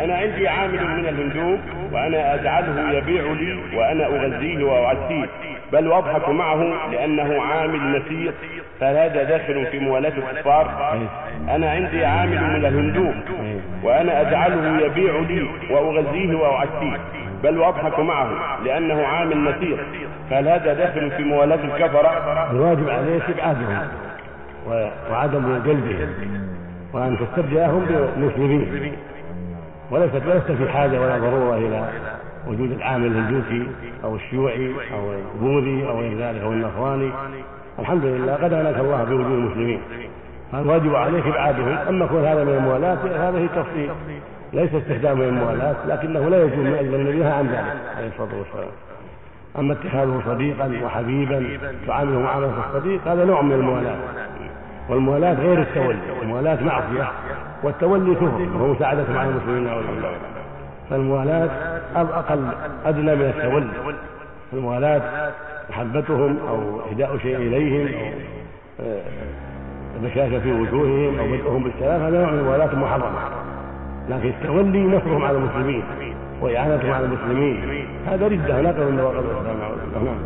أنا عندي عامل من الهندوب وأنا أجعله يبيع لي وأنا أغذيه وأعسيه بل وأضحك معه لأنه عامل نسير فهذا داخل في موالاة الكفار. أنا عندي عامل من الهندوب وأنا أجعله يبيع لي وأغذيه وأعسيه بل وأضحك معه لأنه عامل نسير فهل هذا داخل في موالاة الكفرة؟ الواجب عليك إبعادهم وعدم جلبهم وأن تستبدلهم بمسلمين. وليست وليست في حاجة ولا ضرورة إلى وجود العامل الهندوسي أو الشيوعي أو البوذي أو غير ذلك أو النصراني. الحمد لله قد أنك الله بوجود المسلمين. فالواجب عليك إبعادهم أما كون هذا من الموالاة هذا هي تفصيل ليس استخدام الموالاة لكنه لا يجوز من أجل النبي عن ذلك عليه الصلاة والسلام. أما اتخاذه صديقا وحبيبا تعامله معاملة الصديق هذا نوع من الموالاة. والموالاة غير التولي. الموالاة معصية. والتولي كفر وهو مساعدة مع المسلمين. نعوذ بالله فالموالاة أقل أدنى من التولي. الموالاة محبتهم أو إهداء شيء إليهم أو البشاشة في وجوههم أو بدءهم بالسلام هذا نوع من الموالاة محرمة. لكن التولي نصرهم على المسلمين وإعانتهم على المسلمين هذا ردة نقل من نواقض الإسلام. نعم.